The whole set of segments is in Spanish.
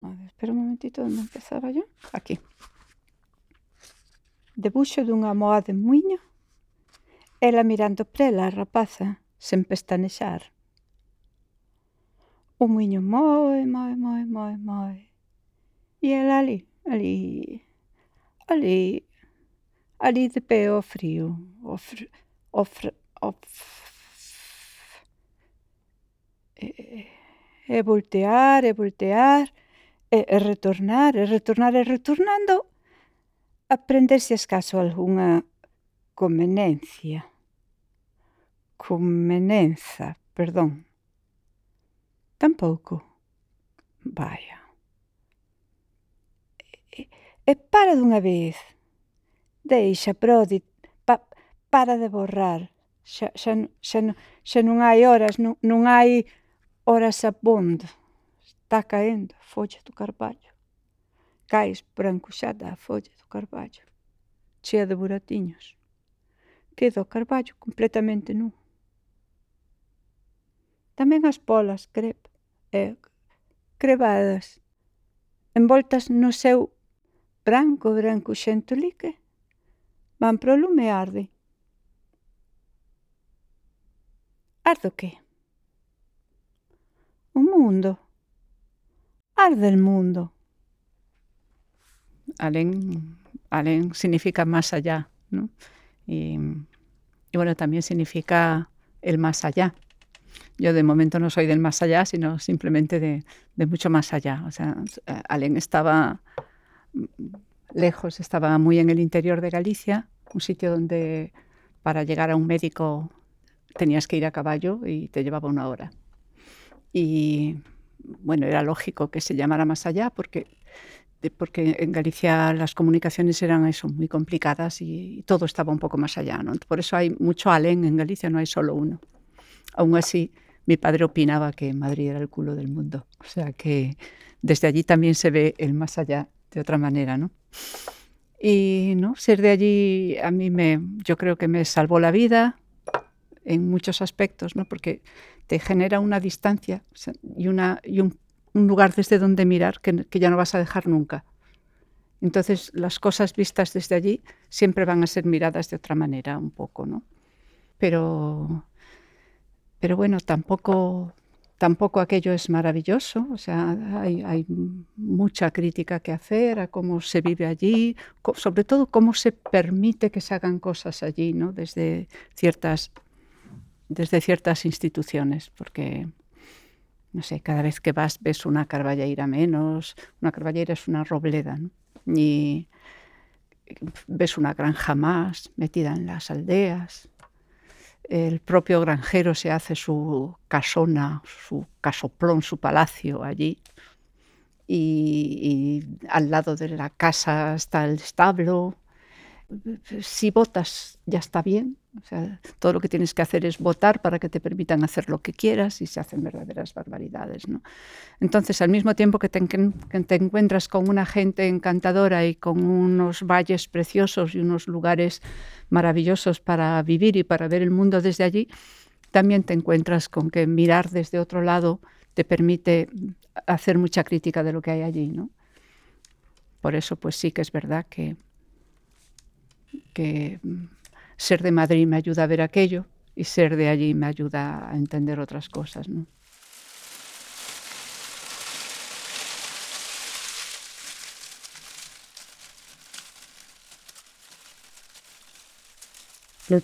A ver, espera un momentito, onde empezaba yo? Aquí. Debuxo dunha moa de muiño, ela mirando prela a rapaza, sen pestanexar. O muiño moe, moe, moe, moe, moe. E ela ali, ali, ali, ali de pé ao frío, ao fr, ao fr, ao frío. E, e voltear, e voltear, e, e retornar, e retornar, e retornando, aprenderse escaso algunha convenencia. Convenenza, perdón. Tampouco. Vaya. E, e para dunha vez. Deixa, Prodi, pa, para de borrar. Xa, xa, xa, xa non hai horas, non, non hai horas abondo. Está caendo a folha do carvalho. Cai esbrancuxada a folha do carvalho, cheia de buratinhos. Queda o carvalho completamente nu. Tamén as polas crep, eh, crebadas, envoltas no seu branco branco xentolique, van pro lume arde. Arde o que? O mundo. Arde el mundo. Alén, alén significa más allá, ¿no? Y, y bueno, también significa el más allá. Yo de momento no soy del más allá, sino simplemente de, de mucho más allá. O sea, Alén estaba lejos, estaba muy en el interior de Galicia, un sitio donde para llegar a un médico tenías que ir a caballo y te llevaba una hora. Y bueno, era lógico que se llamara más allá porque, porque en Galicia las comunicaciones eran eso, muy complicadas y, todo estaba un poco más allá. ¿no? Por eso hay mucho alén en Galicia, no hay solo uno. Aún así, mi padre opinaba que Madrid era el culo del mundo. O sea que desde allí también se ve el más allá de otra manera, ¿no? Y no ser de allí a mí me, yo creo que me salvó la vida en muchos aspectos, ¿no? Porque te genera una distancia y, una, y un, lugar desde donde mirar que, que, ya no vas a dejar nunca. Entonces las cosas vistas desde allí siempre van a ser miradas de otra manera un poco, ¿no? Pero, pero bueno, tampoco, tampoco aquello es maravilloso, o sea, hay, hay, mucha crítica que hacer a cómo se vive allí, sobre todo cómo se permite que se hagan cosas allí, ¿no? Desde ciertas desde ciertas instituciones, porque, no sé, cada vez que vas ves una carballeira menos, una carballeira es una robleda, ¿no? ves una granja más metida en las aldeas. El propio granjero se hace su casona, su casoplón, su palacio allí. Y, y al lado de la casa está el establo, si votas ya está bien, todo lo que tienes que hacer es votar para que te permitan hacer lo que quieras y se hacen verdaderas barbaridades. ¿no? Entonces, al mismo tiempo que te, que te, encuentras con una gente encantadora y con unos valles preciosos y unos lugares maravillosos para vivir y para ver el mundo desde allí, también te encuentras con que mirar desde otro lado te permite hacer mucha crítica de lo que hay allí. ¿no? Por eso, pues sí que es verdad que que ser de Madrid me ayuda a ver aquello y ser de allí me ayuda a entender otras cosas. ¿no?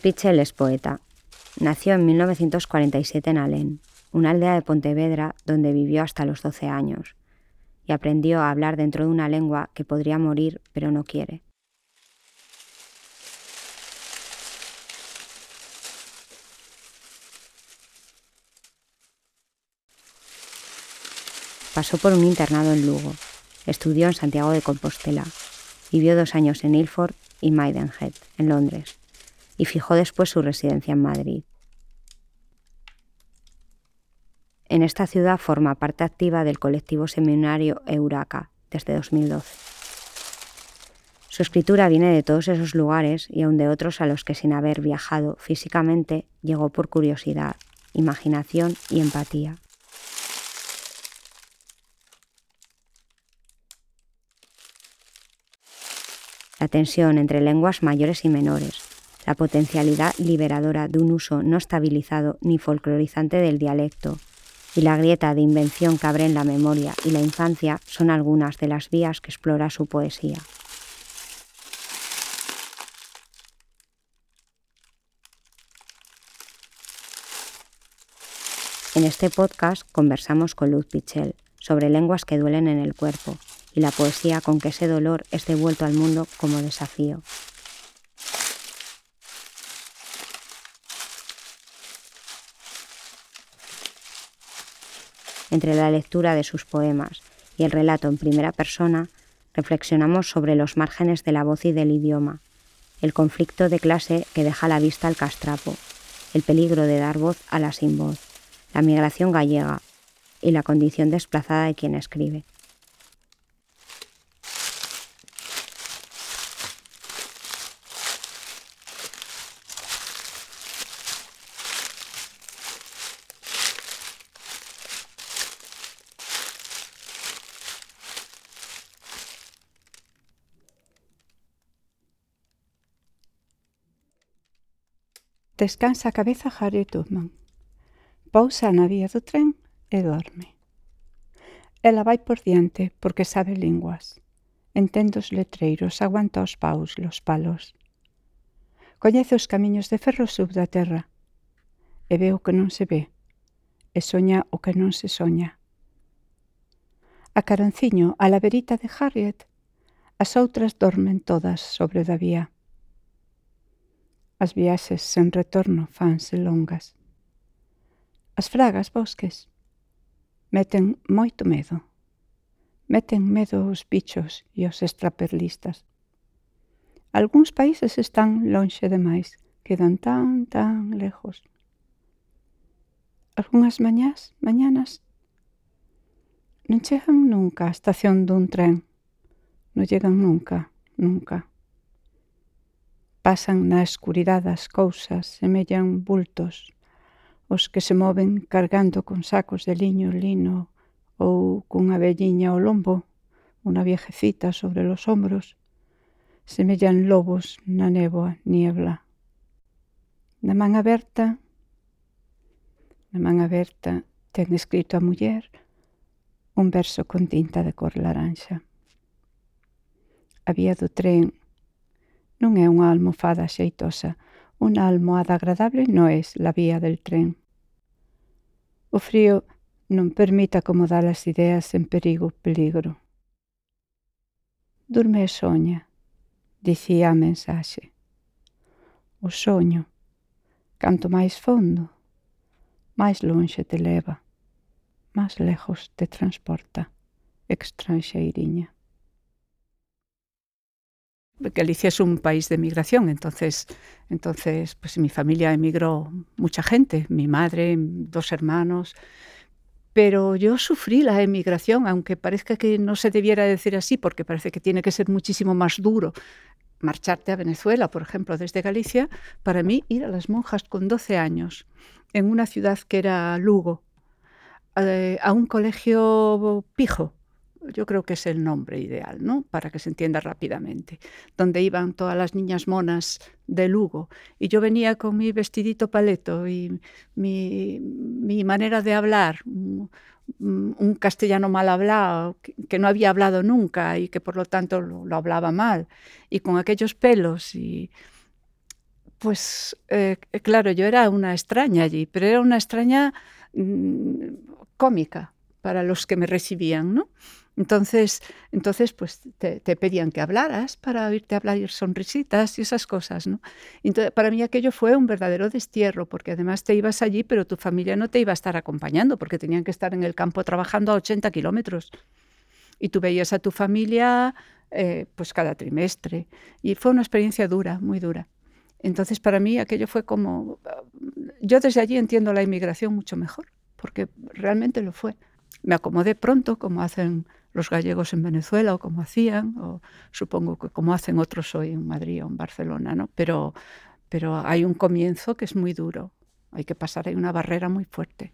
Pichel es poeta. Nació en 1947 en Alén, una aldea de Pontevedra donde vivió hasta los 12 años, y aprendió a hablar dentro de una lengua que podría morir pero no quiere. Pasó por un internado en Lugo, estudió en Santiago de Compostela, vivió dos años en Ilford y Maidenhead, en Londres, y fijó después su residencia en Madrid. En esta ciudad forma parte activa del colectivo seminario Euraca desde 2012. Su escritura viene de todos esos lugares y aun de otros a los que sin haber viajado físicamente llegó por curiosidad, imaginación y empatía. La tensión entre lenguas mayores y menores, la potencialidad liberadora de un uso no estabilizado ni folclorizante del dialecto, y la grieta de invención que abre en la memoria y la infancia son algunas de las vías que explora su poesía. En este podcast conversamos con Luz Pichel sobre lenguas que duelen en el cuerpo y la poesía con que ese dolor es devuelto al mundo como desafío. Entre la lectura de sus poemas y el relato en primera persona, reflexionamos sobre los márgenes de la voz y del idioma, el conflicto de clase que deja a la vista al castrapo, el peligro de dar voz a la sin voz la migración gallega y la condición desplazada de quien escribe. Descansa a cabeza Harriet Tubman. Pousa na vía do tren e dorme. Ela vai por diante porque sabe linguas. Entende os letreiros, aguanta os paus, los palos. Coñece os camiños de ferro sub da terra. E ve o que non se ve. E soña o que non se soña. A Caronciño, a laberita de Harriet, as outras dormen todas sobre da vía. As viaxes sen retorno fanse longas. As fragas bosques meten moito medo. Meten medo os bichos e os extraperlistas. Alguns países están lonxe demais, quedan tan, tan lejos. Algunhas mañás, mañanas, non chegan nunca á estación dun tren. Non llegan nunca, nunca. Pasan na escuridade as cousas, semellan bultos, os que se moven cargando con sacos de liño lino ou cunha velliña ao lombo, unha viejecita sobre los hombros, semellan lobos na néboa niebla. Na man aberta, na man aberta, ten escrito a muller un verso con tinta de cor laranxa. A vía do tren Non é unha almofada xeitosa. Unha almohada agradable no é la vía del tren. O frío non permite acomodar as ideas en perigo, peligro. Durme e soña, dicía a mensaxe. O soño, canto máis fondo, máis lonxe te leva, máis lejos te transporta, extranxeiriña. Galicia es un país de migración, entonces, entonces pues mi familia emigró mucha gente, mi madre, dos hermanos, pero yo sufrí la emigración, aunque parezca que no se debiera decir así, porque parece que tiene que ser muchísimo más duro marcharte a Venezuela, por ejemplo, desde Galicia, para mí ir a las monjas con 12 años en una ciudad que era Lugo, eh, a un colegio pijo, yo creo que es el nombre ideal, ¿no? Para que se entienda rápidamente, donde iban todas las niñas monas de Lugo. Y yo venía con mi vestidito paleto y mi, manera de hablar, un, castellano mal hablado, que, no había hablado nunca y que por lo tanto lo, hablaba mal, y con aquellos pelos y... Pues eh, claro, yo era una extraña allí, pero era una extraña mm, cómica para los que me recibían, ¿no? Entonces, entonces pues te, pedían que hablaras para oírte hablar y sonrisitas y esas cosas, ¿no? Entonces, para mí aquello fue un verdadero destierro, porque además te ibas allí, pero tu familia no te iba a estar acompañando, porque tenían que estar en el campo trabajando a 80 kilómetros. Y tú veías a tu familia eh, pues cada trimestre. Y fue una experiencia dura, muy dura. Entonces, para mí aquello fue como... Yo desde allí entiendo la inmigración mucho mejor, porque realmente lo fue. Me acomodé pronto, como hacen los gallegos en Venezuela o como hacían, o supongo que como hacen otros hoy en Madrid o en Barcelona, ¿no? Pero, pero hay un comienzo que es muy duro, hay que pasar ahí una barrera muy fuerte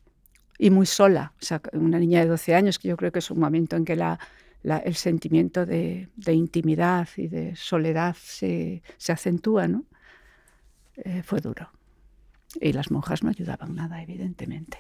y muy sola. O sea, una niña de 12 años, que yo creo que es un momento en que la, el sentimiento de, intimidad y de soledad se, acentúa, ¿no? Eh, fue duro. Y las monjas no ayudaban nada, evidentemente.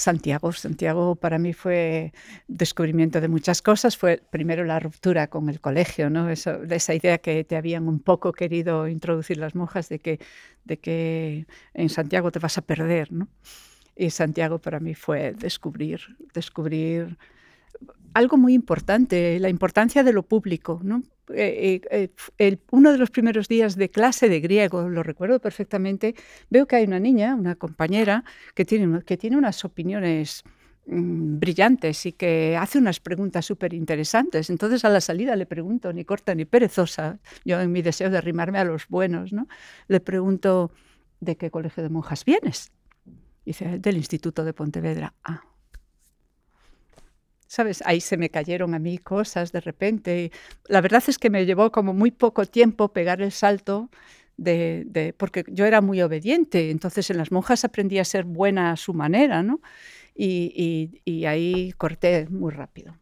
Santiago. Santiago para mí fue descubrimiento de muchas cosas. Fue primero la ruptura con el colegio, ¿no? Eso, esa idea que te habían un poco querido introducir las monjas de que, de que en Santiago te vas a perder. ¿no? Y Santiago para mí fue descubrir, descubrir algo muy importante, la importancia de lo público. ¿no? Eh, eh, eh, uno de los primeros días de clase de griego, lo recuerdo perfectamente, veo que hay una niña, una compañera, que tiene, que tiene unas opiniones mm, brillantes y que hace unas preguntas súper interesantes. Entonces a la salida le pregunto, ni corta ni perezosa, yo en mi deseo de arrimarme a los buenos, ¿no? le pregunto, ¿de qué colegio de monjas vienes? Dice, del Instituto de Pontevedra. Ah, ¿sabes? Ahí se me cayeron a mí cosas de repente. La verdad es que me llevó como muy poco tiempo pegar el salto de, porque yo era muy obediente, entonces en las monjas aprendí a ser buena a su manera, ¿no? Y, y, ahí corté muy rápido.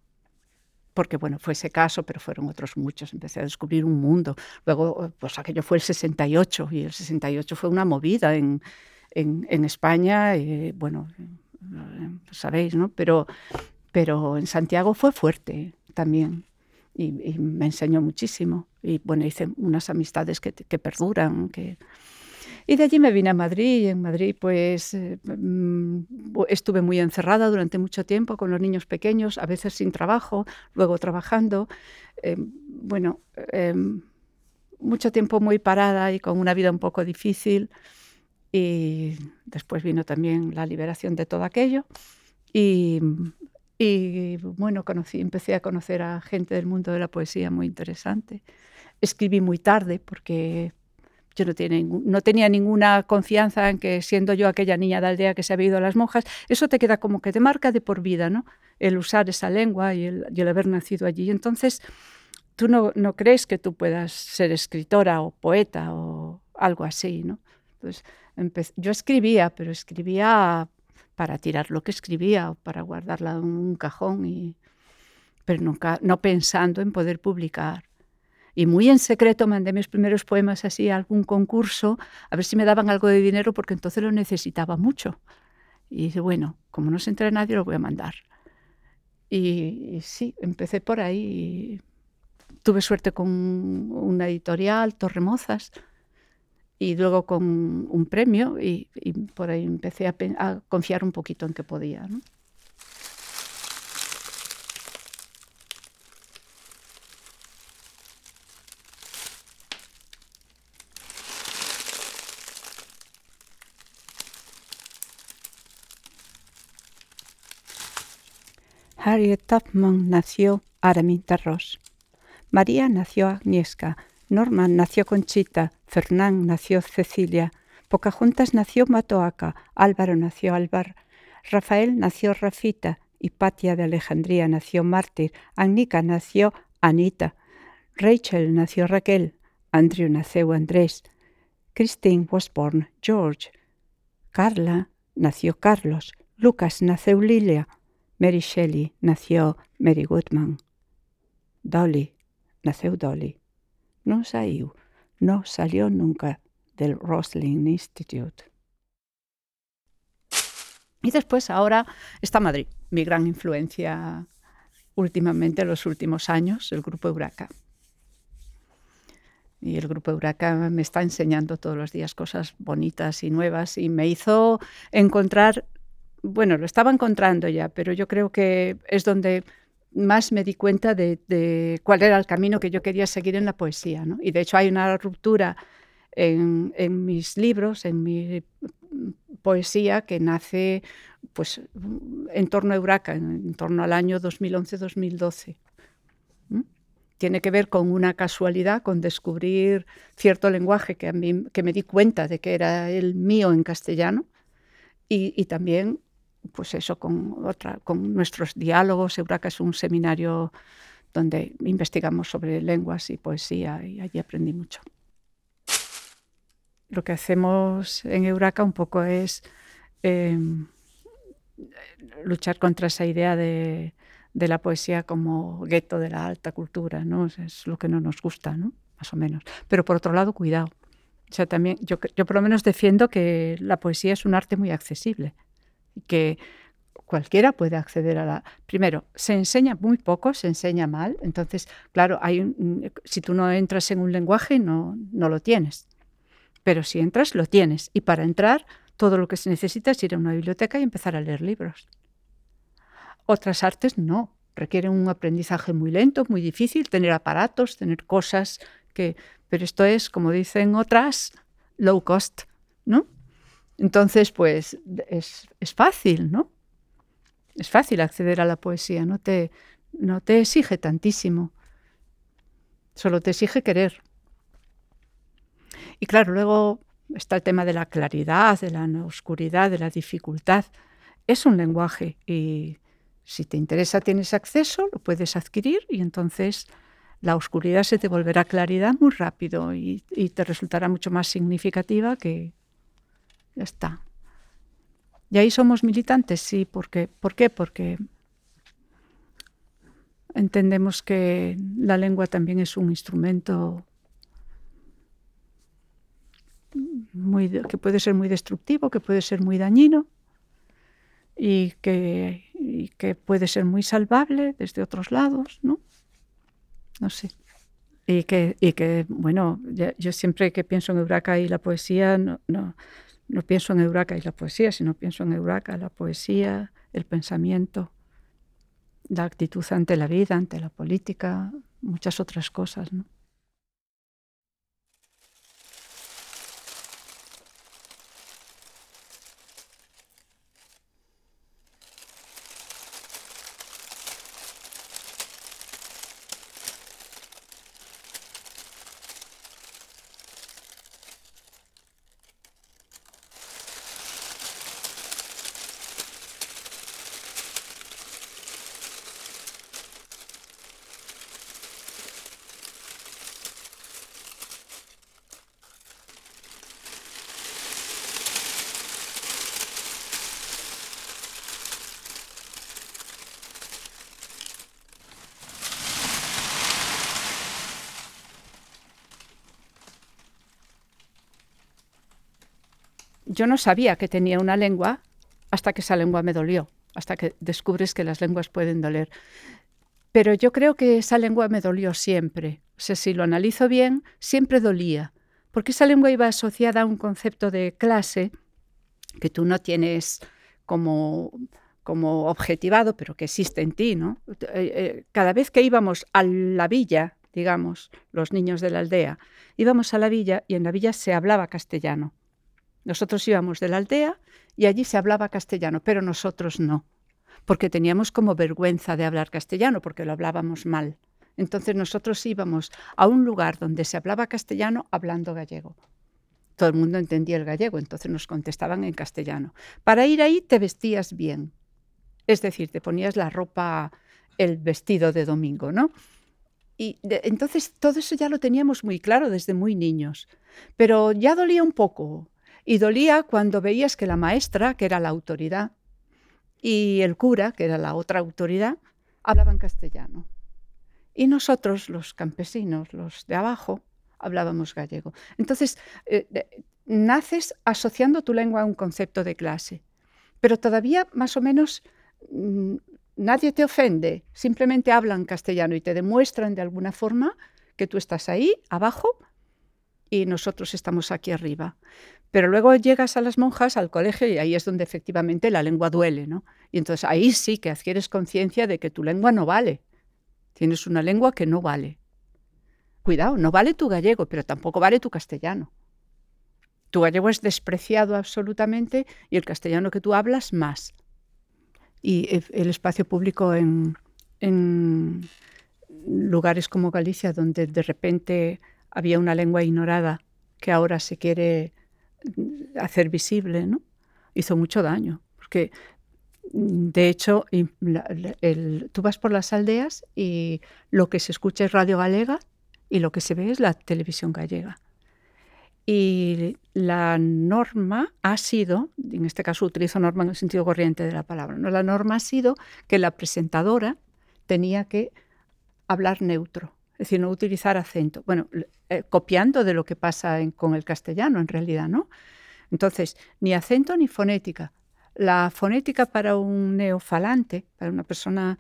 Porque, bueno, fue ese caso, pero fueron otros muchos. Empecé a descubrir un mundo. Luego, pues aquello fue el 68, y el 68 fue una movida en, España, y, bueno, sabéis, ¿no? Pero, pero en Santiago fue fuerte también y, me enseñó muchísimo. Y bueno, hice unas amistades que, perduran. Que... Y de allí me vine a Madrid y en Madrid pues eh, mm, estuve muy encerrada durante mucho tiempo con los niños pequeños, a veces sin trabajo, luego trabajando. Eh, bueno, eh, mucho tiempo muy parada y con una vida un poco difícil. Y después vino también la liberación de todo aquello. Y y bueno, conocí, empecé a conocer a gente del mundo de la poesía muy interesante. Escribí muy tarde porque yo no, tenía ninguna confianza en que siendo yo aquella niña de aldea que se había ido a las monjas, eso te queda como que te marca de por vida, ¿no? El usar esa lengua y el, y haber nacido allí. Entonces, tú no, no, crees que tú puedas ser escritora o poeta o algo así, ¿no? Entonces, yo escribía, pero escribía para tirar lo que escribía o para guardarla en un cajón, y, pero nunca, no pensando en poder publicar. Y muy en secreto mandé mis primeros poemas así a algún concurso, a ver si me daban algo de dinero, porque entonces lo necesitaba mucho. Y dije, bueno, como no se entra nadie, lo voy a mandar. Y, sí, empecé por ahí. tuve suerte con una editorial, Torremozas, y luego con un premio y, por ahí empecé a, confiar un poquito en que podía. Harriet Tubman nació Araminta Ross. María nació Agnieszka Norman nació Conchita, Fernán nació Cecilia, Pocahontas nació Matoaca, Álvaro nació Álvar, Rafael nació Rafita, Hipatia de Alejandría nació Mártir, Annica nació Anita, Rachel nació Raquel, Andrew nació Andrés, Christine was born George, Carla nació Carlos, Lucas nació Lilia, Mary Shelley nació Mary Goodman, Dolly nació Dolly. No salió, no salió nunca del Roslin Institute. Y después ahora está Madrid, mi gran influencia últimamente en los últimos años, el grupo Euraca. Y el grupo Euraca me está enseñando todos los días cosas bonitas y nuevas y me hizo encontrar, bueno, lo estaba encontrando ya, pero yo creo que es donde más me di cuenta de, cuál era el camino que yo quería seguir en la poesía. Y de hecho hay una ruptura en, mis libros, en mi poesía, que nace pues, en torno a Euraca, en, torno al año 2011-2012. Tiene que ver con una casualidad, con descubrir cierto lenguaje que, a mí, que me di cuenta de que era el mío en castellano y también pues eso, con, otra, con nuestros diálogos. Euraca es un seminario donde investigamos sobre lenguas y poesía y allí aprendí mucho. Lo que hacemos en Euraca un poco es em, luchar contra esa idea de, la poesía como gueto de la alta cultura, ¿no? Es lo que no nos gusta, ¿no? Más o menos. Pero por otro lado, cuidado. O sea, también yo, yo por lo menos defiendo que la poesía es un arte muy accesible que cualquiera puede acceder a la... Primero, se enseña muy poco, se enseña mal, entonces, claro, hay si tú no entras en un lenguaje, no, no lo tienes. Pero si entras, lo tienes. Y para entrar, todo lo que se necesita es ir a una biblioteca y empezar a leer libros. Otras artes no, requieren un aprendizaje muy lento, muy difícil, tener aparatos, tener cosas que... Pero esto es, como dicen otras, low cost, ¿no? Entonces, pues es, es fácil, ¿no? Es fácil acceder a la poesía, no te, no te exige tantísimo, solo te exige querer. Y claro, luego está el tema de la claridad, de la oscuridad, de la dificultad. Es un lenguaje y si te interesa tienes acceso, lo puedes adquirir y entonces la oscuridad se te volverá claridad muy rápido y, y te resultará mucho más significativa que ya está. Y ahí somos militantes, sí, porque, ¿por qué? Porque entendemos que la lengua también es un instrumento muy, que puede ser muy destructivo, que puede ser muy dañino y que, que puede ser muy salvable desde otros lados, ¿no? No sé. Y que, y que bueno, yo siempre que pienso en Euraca y la poesía, no, no, no pienso en Euraca y la poesía, sino pienso en Euraca, la poesía, el pensamiento, la actitud ante la vida, ante la política, muchas otras cosas. ¿no? Yo no sabía que tenía una lengua hasta que esa lengua me dolió, hasta que descubres que las lenguas pueden doler. Pero yo creo que esa lengua me dolió siempre. O sea, si lo analizo bien, siempre dolía, porque esa lengua iba asociada a un concepto de clase que tú no tienes como, como objetivado, pero que existe en ti. ¿no? Eh, eh, cada vez que íbamos a la villa, digamos, los niños de la aldea, íbamos a la villa y en la villa se hablaba castellano. Nosotros íbamos de la aldea y allí se hablaba castellano, pero nosotros no, porque teníamos como vergüenza de hablar castellano, porque lo hablábamos mal. Entonces nosotros íbamos a un lugar donde se hablaba castellano hablando gallego. Todo el mundo entendía el gallego, entonces nos contestaban en castellano. Para ir ahí te vestías bien, es decir, te ponías la ropa, el vestido de domingo, ¿no? Y entonces todo eso ya lo teníamos muy claro desde muy niños, pero ya dolía un poco y dolía cuando veías que la maestra, que era la autoridad, y el cura, que era la otra autoridad, hablaban castellano. Y nosotros, los campesinos, los de abajo, hablábamos gallego. Entonces, eh, naces asociando tu lengua a un concepto de clase, pero todavía más o menos mm, nadie te ofende, simplemente hablan castellano y te demuestran de alguna forma que tú estás ahí, abajo, y nosotros estamos aquí arriba. Pero luego llegas a las monjas, al colegio, y ahí es donde efectivamente la lengua duele, ¿no? Y entonces ahí sí que adquieres conciencia de que tu lengua no vale. Tienes una lengua que no vale. Cuidado, no vale tu gallego, pero tampoco vale tu castellano. Tu gallego es despreciado absolutamente y el castellano que tú hablas más. Y el espacio público en, en lugares como Galicia, donde de repente había una lengua ignorada que ahora se quiere hacer visible, ¿no? Hizo mucho daño, porque De hecho, tú vas por las aldeas y lo que se escucha es radio galega y lo que se ve es la televisión gallega. Y la norma ha sido, en este caso utilizo norma en el sentido corriente de la palabra, ¿no? la norma ha sido que la presentadora tenía que hablar neutro, es decir, no utilizar acento. Bueno, eh, copiando de lo que pasa con el castellano en realidad, ¿no? Entonces, ni acento ni fonética. La fonética para un neofalante, para una persona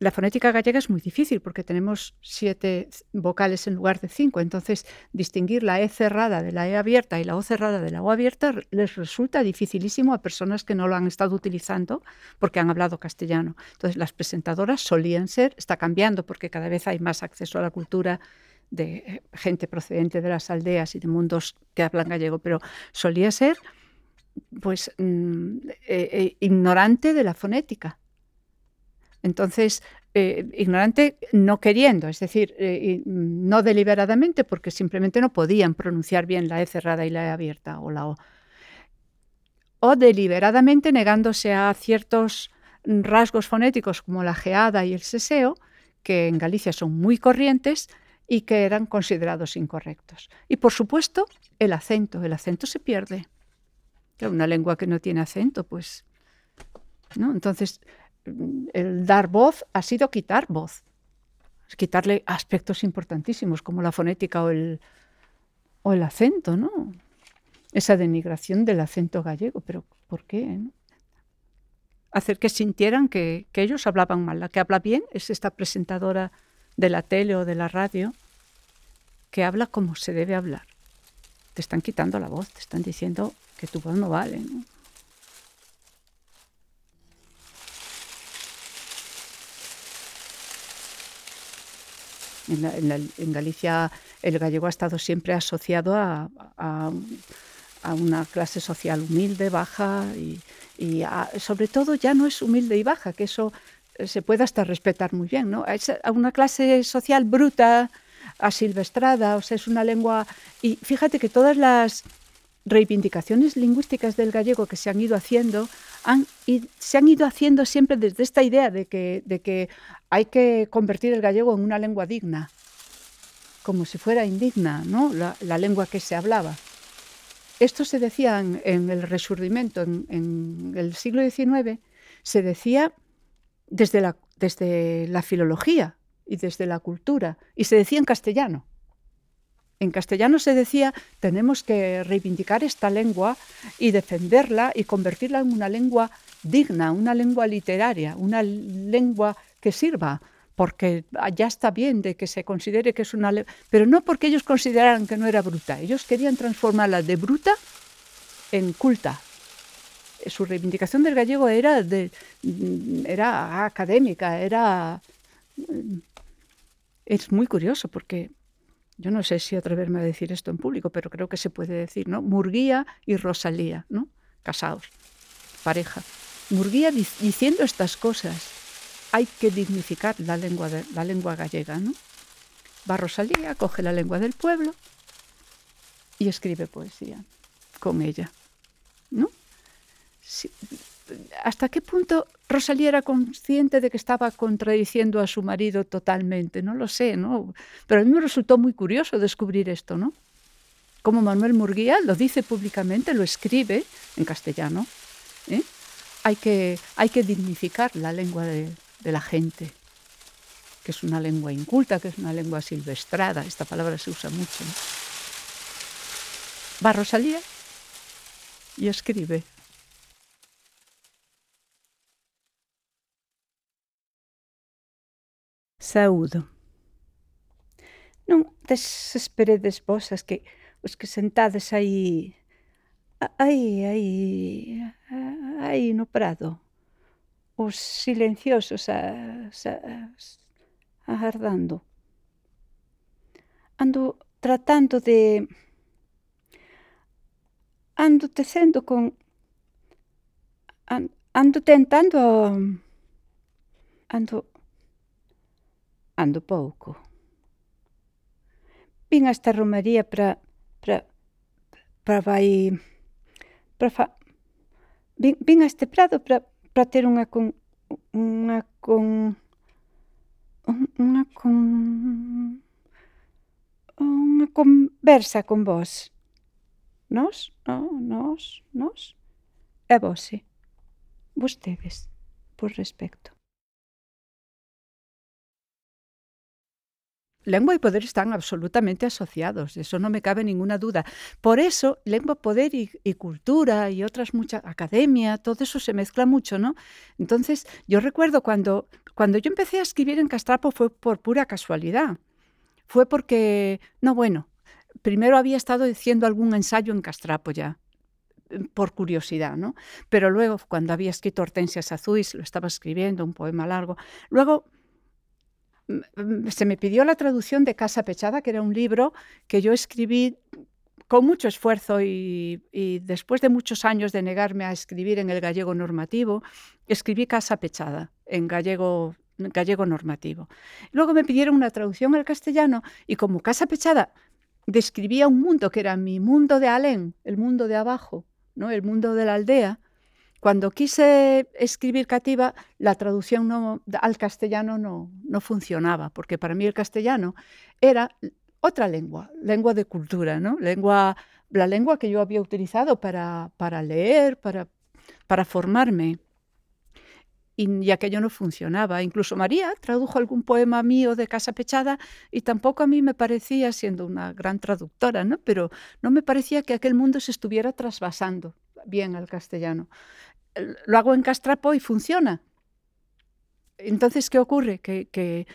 la fonética gallega es muy difícil porque tenemos siete vocales en lugar de cinco, entonces distinguir la E cerrada de la E abierta y la O cerrada de la O abierta les resulta dificilísimo a personas que no lo han estado utilizando porque han hablado castellano. Entonces las presentadoras solían ser, está cambiando porque cada vez hay más acceso a la cultura de gente procedente de las aldeas y de mundos que hablan gallego, pero solía ser pues mm, eh, eh, ignorante de la fonética entonces, eh, ignorante no queriendo, es decir, eh, no deliberadamente, porque simplemente no podían pronunciar bien la E cerrada y la E abierta o la O. O deliberadamente negándose a ciertos rasgos fonéticos como la geada y el seseo, que en Galicia son muy corrientes y que eran considerados incorrectos. Y por supuesto, el acento. El acento se pierde. Una lengua que no tiene acento, pues. ¿no? Entonces, el dar voz ha sido quitar voz, quitarle aspectos importantísimos como la fonética o el, o el acento, ¿no? Esa denigración del acento gallego, pero ¿por qué? Hacer que sintieran que, que ellos hablaban mal. La que habla bien es esta presentadora de la tele o de la radio que habla como se debe hablar. Te están quitando la voz, te están diciendo que tu voz no vale. ¿no? En, Galicia el gallego ha estado siempre asociado a, una clase social humilde, baja y, sobre todo ya no es humilde y baja, que eso eh, se puede hasta respetar muy bien, ¿no? Es a una clase social bruta, asilvestrada, o sea, es una lengua... Y fíjate que todas las reivindicaciones lingüísticas del gallego que se han ido haciendo y se han ido haciendo siempre desde esta idea de que, de que hay que convertir el gallego en una lengua digna, como si fuera indigna, ¿no? la, lengua que se hablaba. Esto se decía en, el Resurgimiento, en, el siglo XIX, se decía desde la, desde la filología y desde la cultura, y se decía en castellano. En castellano se decía, tenemos que reivindicar esta lengua y defenderla y convertirla en una lengua digna, una lengua literaria, una lengua que sirva, porque ya está bien de que se considere que es una lengua, pero no porque ellos consideraran que no era bruta, ellos querían transformarla de bruta en culta. Su reivindicación del gallego era, de, era académica, era... Es muy curioso porque yo no sé si atreverme a decir esto en público, pero creo que se puede decir, ¿no? Murguía y Rosalía, ¿no? Casados, pareja. Murguía diciendo estas cosas. Hay que dignificar la lengua, la lengua gallega, ¿no? Va Rosalía, coge la lengua del pueblo y escribe poesía con ella, ¿no? ¿Hasta qué punto Rosalía era consciente de que estaba contradiciendo a su marido totalmente? No lo sé, ¿no? Pero a mí me resultó muy curioso descubrir esto, ¿no? Como Manuel Murguía lo dice públicamente, lo escribe en castellano. ¿eh? Hay, que, hay que dignificar la lengua de, la gente, que es una lengua inculta, que es una lengua silvestrada. Esta palabra se usa mucho. Va Rosalía y escribe saúdo. Non desesperedes vos as que os que sentades aí aí aí aí no prado os silenciosos as, as, agardando. Ando tratando de ando tecendo con ando tentando ando ando pouco. Vin a esta romaría para para para vai para fa, vin, vin a este prado para para ter unha con unha con unha con unha conversa con vos. Nos, no, nos, nos. E vos, sí. Vostedes, por respecto. Lengua y poder están absolutamente asociados, eso no me cabe ninguna duda. Por eso, lengua, poder y, cultura y otras muchas, academia, todo eso se mezcla mucho, ¿no? Entonces, yo recuerdo cuando, cuando yo empecé a escribir en Castrapo fue por pura casualidad. Fue porque, no, bueno, primero había estado diciendo algún ensayo en Castrapo ya, por curiosidad, ¿no? Pero luego, cuando había escrito Hortensias Azuis, lo estaba escribiendo, un poema largo. Luego se me pidió la traducción de Casa Pechada, que era un libro que yo escribí con mucho esfuerzo y, después de muchos años de negarme a escribir en el gallego normativo, escribí Casa Pechada en gallego, gallego normativo. Luego me pidieron una traducción al castellano y como Casa Pechada describía un mundo que era mi mundo de Alén, el mundo de abajo, ¿no? el mundo de la aldea, cuando quise escribir Cativa, la traducción al castellano no, no, funcionaba, porque para mí el castellano era otra lengua, lengua de cultura, ¿no? lengua, la lengua que yo había utilizado para, para leer, para, para formarme. Y, y, aquello no funcionaba. Incluso María tradujo algún poema mío de Casa Pechada y tampoco a mí me parecía, siendo una gran traductora, ¿no? pero no me parecía que aquel mundo se estuviera trasvasando bien al castellano lo hago en Castrapo y funciona. Entonces, ¿qué ocurre? Que,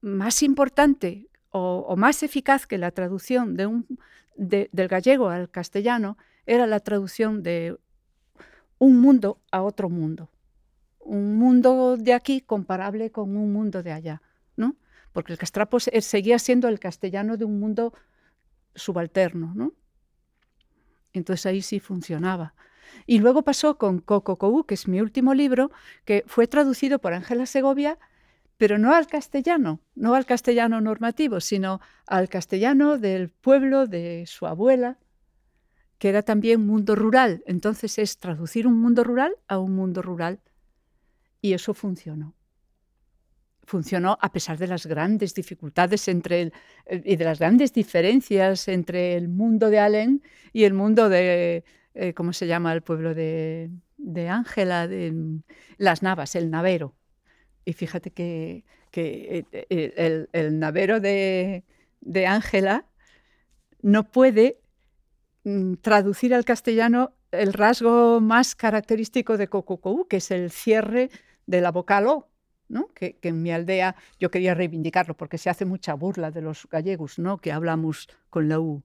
más importante o, más eficaz que la traducción de un, de, del gallego al castellano era la traducción de un mundo a otro mundo. Un mundo de aquí comparable con un mundo de allá, ¿no? Porque el castrapo seguía siendo el castellano de un mundo subalterno, ¿no? Entonces ahí sí funcionaba. Y luego pasó con Coco que es mi último libro, que fue traducido por Ángela Segovia, pero no al castellano, no al castellano normativo, sino al castellano del pueblo de su abuela, que era también mundo rural. Entonces es traducir un mundo rural a un mundo rural. Y eso funcionó. Funcionó a pesar de las grandes dificultades entre el, y de las grandes diferencias entre el mundo de Allen y el mundo de, eh, ¿cómo se llama el pueblo de Ángela? De, de, Las Navas, el Navero. Y fíjate que, que eh, el, navero de Ángela no puede mm, traducir al castellano el rasgo más característico de Cococou, que es el cierre de la vocal O, ¿no? Que, que, en mi aldea yo quería reivindicarlo porque se hace mucha burla de los gallegos, ¿no? que hablamos con la U.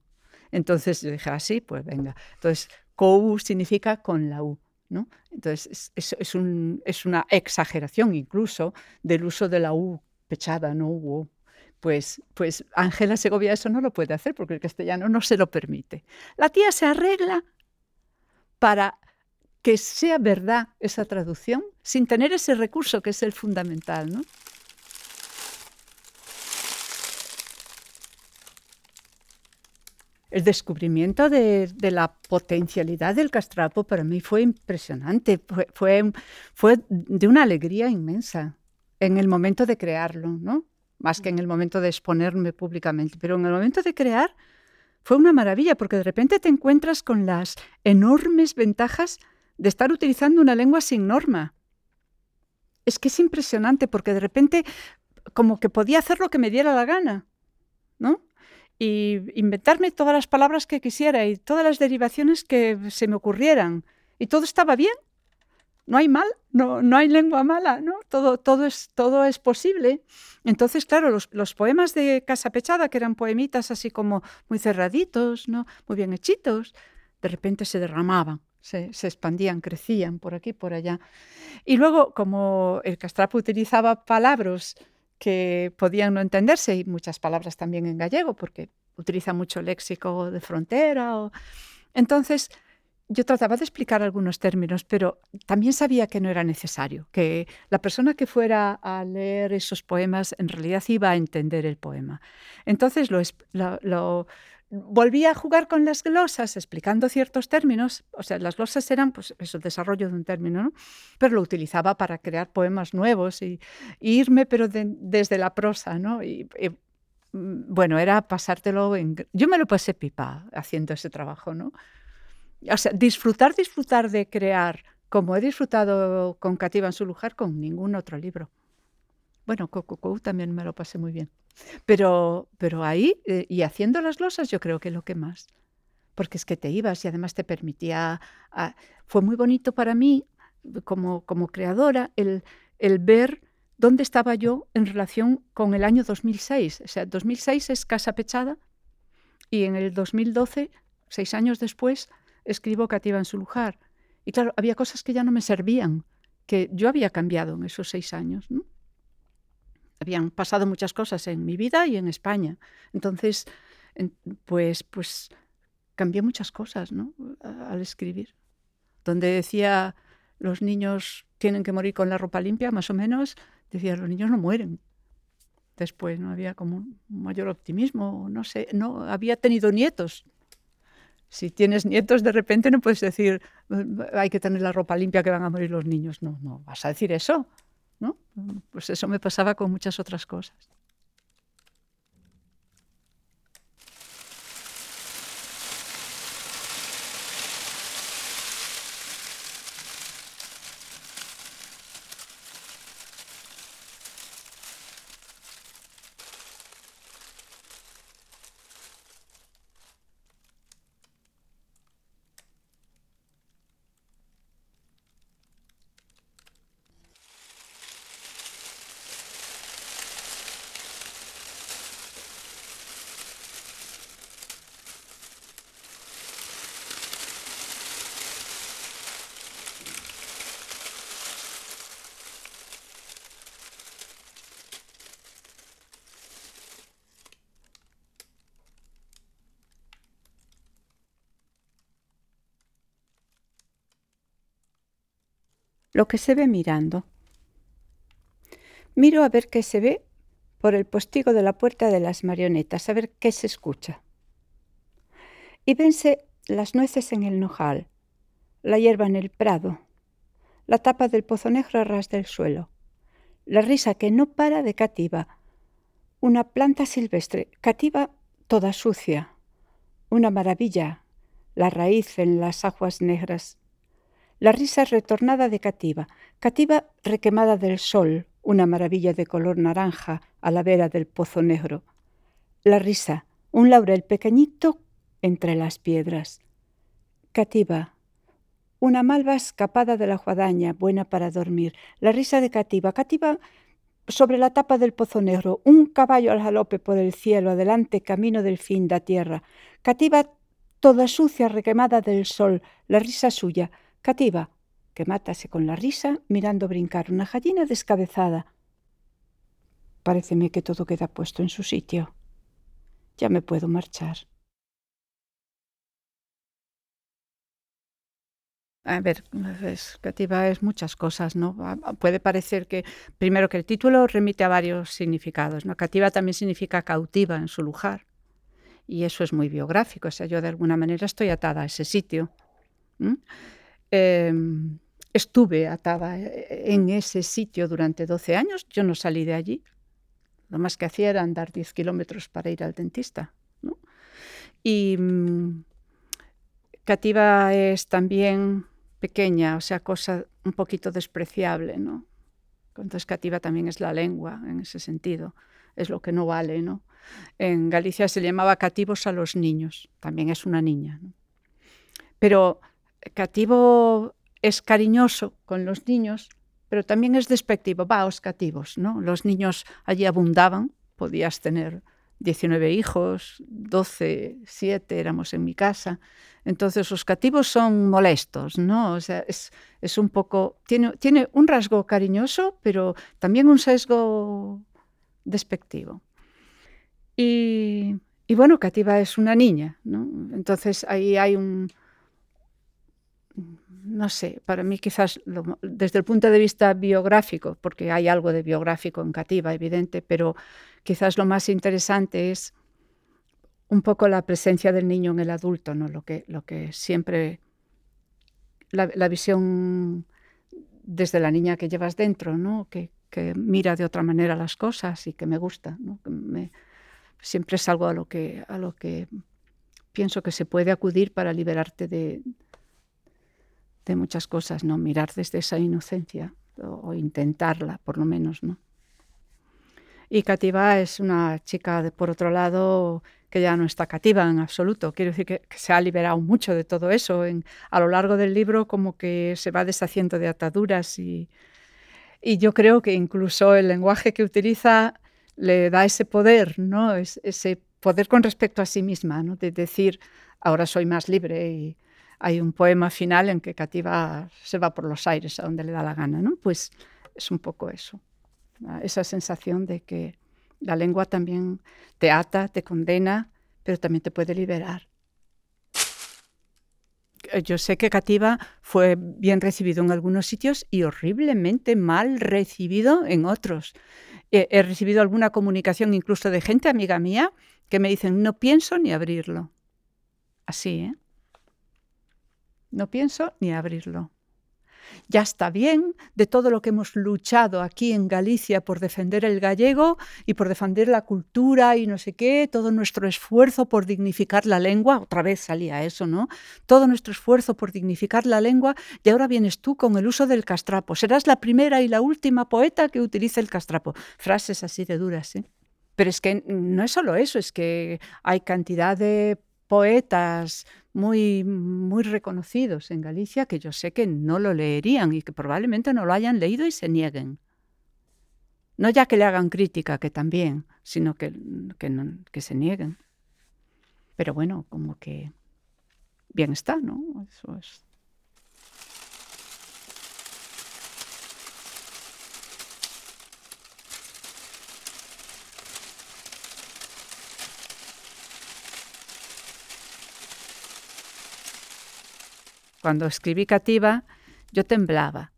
Entonces yo dije, así, ah, pues venga. Entonces, COU significa con la U. ¿no? Entonces, es, es, un, es, una exageración incluso del uso de la U pechada, no U. Pues, pues Ángela Segovia eso no lo puede hacer porque el castellano no se lo permite. La tía se arregla para que sea verdad esa traducción sin tener ese recurso que es el fundamental. ¿no? El descubrimiento de, la potencialidad del castrapo para mí fue impresionante, fue, fue, de una alegría inmensa en el momento de crearlo, ¿no? Más que en el momento de exponerme públicamente, pero en el momento de crear fue una maravilla porque de repente te encuentras con las enormes ventajas de estar utilizando una lengua sin norma. Es que es impresionante porque de repente como que podía hacer lo que me diera la gana, ¿no? Y inventarme todas las palabras que quisiera y todas las derivaciones que se me ocurrieran. Y todo estaba bien. No hay mal, no, no hay lengua mala, ¿no? Todo, todo, es, todo es posible. Entonces, claro, los, los, poemas de Casa Pechada, que eran poemitas así como muy cerraditos, ¿no? Muy bien hechitos, de repente se derramaban, se, se expandían, crecían por aquí, por allá. Y luego, como el castrapo utilizaba palabras que podían no entenderse y muchas palabras también en gallego, porque utiliza mucho léxico de frontera. O... Entonces, yo trataba de explicar algunos términos, pero también sabía que no era necesario, que la persona que fuera a leer esos poemas en realidad iba a entender el poema. Entonces lo, lo, lo, volvía a jugar con las glosas explicando ciertos términos, o sea, las glosas eran pues eso, el desarrollo de un término, ¿no? pero lo utilizaba para crear poemas nuevos y, irme, pero desde la prosa, ¿no? Y, mm, bueno, era pasártelo en... Yo me lo pasé pipa haciendo ese trabajo, ¿no? O sea, disfrutar, disfrutar de crear, como he disfrutado con Cativa en su lugar, con ningún otro libro. Bueno, Coco también me lo pasé muy bien. Pero, pero ahí, eh, y haciendo las losas, yo creo que lo que más. Porque es que te ibas y además te permitía. Ah, fue muy bonito para mí, como, como creadora, el, el ver dónde estaba yo en relación con el año 2006. O sea, 2006 es Casa Pechada y en el 2012, seis años después, escribo Cativa en su lugar. Y claro, había cosas que ya no me servían, que yo había cambiado en esos seis años. ¿no? Habían pasado muchas cosas en mi vida y en España. Entonces, pues, pues cambié muchas cosas ¿no? al escribir. Donde decía los niños tienen que morir con la ropa limpia, más o menos, decía los niños no mueren. Después no había como un mayor optimismo, no sé, no había tenido nietos. Si tienes nietos, de repente no puedes decir hay que tener la ropa limpia que van a morir los niños. No, no, vas a decir eso. ¿No? Pues eso me pasaba con muchas otras cosas. Lo que se ve mirando. Miro a ver qué se ve por el postigo de la puerta de las marionetas, a ver qué se escucha. Y vense las nueces en el nojal, la hierba en el prado, la tapa del pozo negro a ras del suelo, la risa que no para de cativa, una planta silvestre, cativa toda sucia, una maravilla, la raíz en las aguas negras, la risa retornada de Cativa, Cativa requemada del sol, una maravilla de color naranja a la vera del pozo negro. La risa, un laurel pequeñito entre las piedras. Cativa, una malva escapada de la guadaña, buena para dormir. La risa de Cativa, Cativa sobre la tapa del pozo negro, un caballo al galope por el cielo, adelante camino del fin da tierra. Cativa toda sucia, requemada del sol, la risa suya, Cativa, que mátase con la risa mirando brincar una gallina descabezada. Paréceme que todo queda puesto en su sitio. Ya me puedo marchar. A ver, es, cativa es muchas cosas, ¿no? Puede parecer que, primero, que el título remite a varios significados, ¿no? Cativa también significa cautiva en su lugar, y eso es muy biográfico, o sea, yo de alguna manera estoy atada a ese sitio. Em, estuve atada eh, en ese sitio durante 12 años, yo no salí de allí. Lo más que hacía era andar 10 kilómetros para ir al dentista. Y mm, Cativa es también pequeña, o sea, cosa un poquito despreciable, ¿no? Entonces Cativa también es la lengua en ese sentido, es lo que no vale, ¿no? En Galicia se llamaba cativos a los niños, también es una niña, Pero cativo es cariñoso con los niños, pero también es despectivo. Va, los cativos, ¿no? Los niños allí abundaban, podías tener 19 hijos, 12, 7 éramos en mi casa. Entonces los cativos son molestos, ¿no? O sea, es, un poco, tiene, tiene un rasgo cariñoso, pero también un sesgo despectivo. Y, y bueno, Cativa es una niña, ¿no? Entonces ahí hay un, no sé, para mí quizás desde el punto de vista biográfico, porque hay algo de biográfico en Cativa, evidente, pero quizás lo más interesante es un poco la presencia del niño en el adulto, ¿no? Lo que, lo que siempre la, visión desde la niña que llevas dentro, ¿no? Que, mira de otra manera las cosas y que me gusta, ¿no? siempre es algo a lo que a lo que pienso que se puede acudir para liberarte de, de muchas cosas, ¿no? Mirar desde esa inocencia o, intentarla, por lo menos, ¿no? Y Cativa es una chica, de, por otro lado, que ya no está cativa en absoluto. Quiero decir que, se ha liberado mucho de todo eso. A lo largo del libro como que se va deshaciendo de ataduras y, y yo creo que incluso el lenguaje que utiliza le da ese poder, ¿no? Es, ese poder con respecto a sí misma, ¿no? de decir, ahora soy más libre hay un poema final en que Cativa se va por los aires a donde le da la gana, ¿no? Pues es un poco eso, esa sensación de que la lengua también te ata, te condena, pero también te puede liberar. Yo sé que Cativa fue bien recibido en algunos sitios y horriblemente mal recibido en otros. He, recibido alguna comunicación incluso de gente amiga mía que me dicen, no pienso ni abrirlo. Así, ¿eh? No pienso ni abrirlo. Ya está bien de todo lo que hemos luchado aquí en Galicia por defender el gallego y por defender la cultura y no sé qué, todo nuestro esfuerzo por dignificar la lengua, otra vez salía eso, ¿no? Todo nuestro esfuerzo por dignificar la lengua y ahora vienes tú con el uso del castrapo. Serás la primera y la última poeta que utilice el castrapo. Frases así de duras, ¿eh? Pero es que no es solo eso, es que hay cantidad de poetas muy, muy reconocidos en Galicia que yo sé que no lo leerían y que probablemente no lo hayan leído y se nieguen. No ya que le hagan crítica, que también, sino que, que, que se nieguen. Pero bueno, como que bien está, ¿no? Eso es Cuando escribí Cativa, yo temblaba.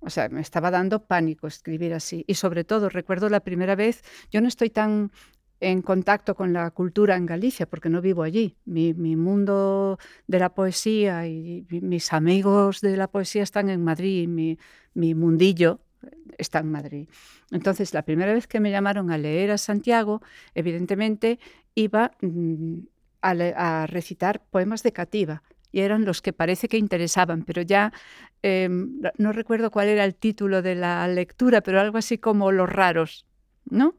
O sea, me estaba dando pánico escribir así. Y sobre todo, recuerdo la primera vez, yo no estoy tan en contacto con la cultura en Galicia, porque no vivo allí. Mi, mundo de la poesía y mis amigos de la poesía están en Madrid, mi, mundillo está en Madrid. Entonces, la primera vez que me llamaron a leer a Santiago, evidentemente iba mm, a recitar poemas de Cativa y eran los que parece que interesaban, pero ya em, no recuerdo cuál era el título de la lectura, pero algo así como Los raros, ¿no?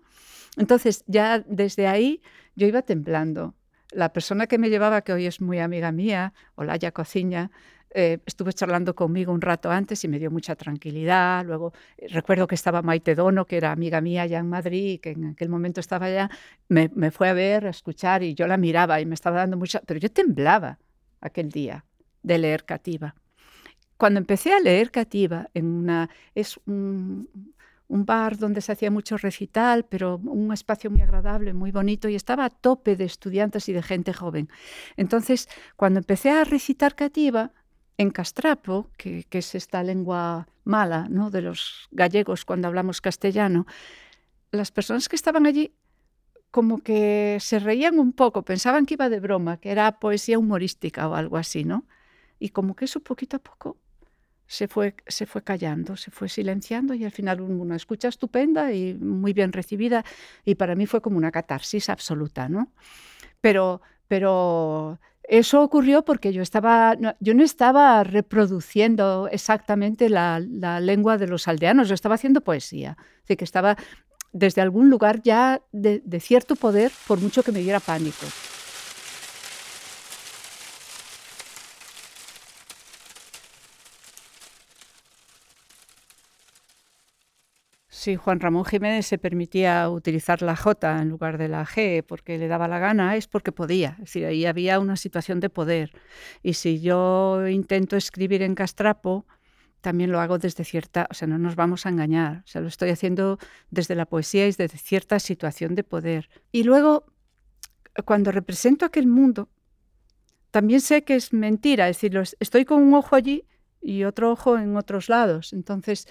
Entonces ya desde ahí yo iba temblando. La persona que me llevaba, que hoy es muy amiga mía, Olaya Cociña, eh, estuvo charlando conmigo un rato antes y me dio mucha tranquilidad. Luego eh, recuerdo que estaba Maite Dono, que era amiga mía allá en Madrid, que en aquel momento estaba allá, me fue a ver, a escuchar y yo la miraba y me estaba dando mucha... Pero yo temblaba aquel día de leer Cativa. Cuando empecé a leer Cativa, en una, es un, bar donde se hacía mucho recital, pero un espacio muy agradable, muy bonito, y estaba a tope de estudiantes y de gente joven. Entonces, cuando empecé a recitar Cativa, en Castrapo, que, que es esta lengua mala ¿no? de los gallegos cuando hablamos castellano, las personas que estaban allí como que se reían un poco, pensaban que iba de broma, que era poesía humorística o algo así, ¿no? Y como que eso poquito a poco se fue, se fue callando, se fue silenciando y al final una escucha estupenda y muy bien recibida y para mí fue como una catarsis absoluta, ¿no? Pero, pero eso ocurrió porque yo, estaba, yo no estaba reproduciendo exactamente la, la, lengua de los aldeanos, yo estaba haciendo poesía, así que estaba desde algún lugar ya de, cierto poder, por mucho que me diera pánico. Si Juan Ramón Jiménez se permitía utilizar la J en lugar de la G porque le daba la gana, es porque podía. Es decir, ahí había una situación de poder. Y si yo intento escribir en castrapo, también lo hago desde cierta, o sea, no nos vamos a engañar, o sea, lo estoy haciendo desde la poesía y desde cierta situación de poder. Y luego, cuando represento aquel mundo, también sé que es mentira, es decir, estoy con un ojo allí y otro ojo en otros lados. Entonces,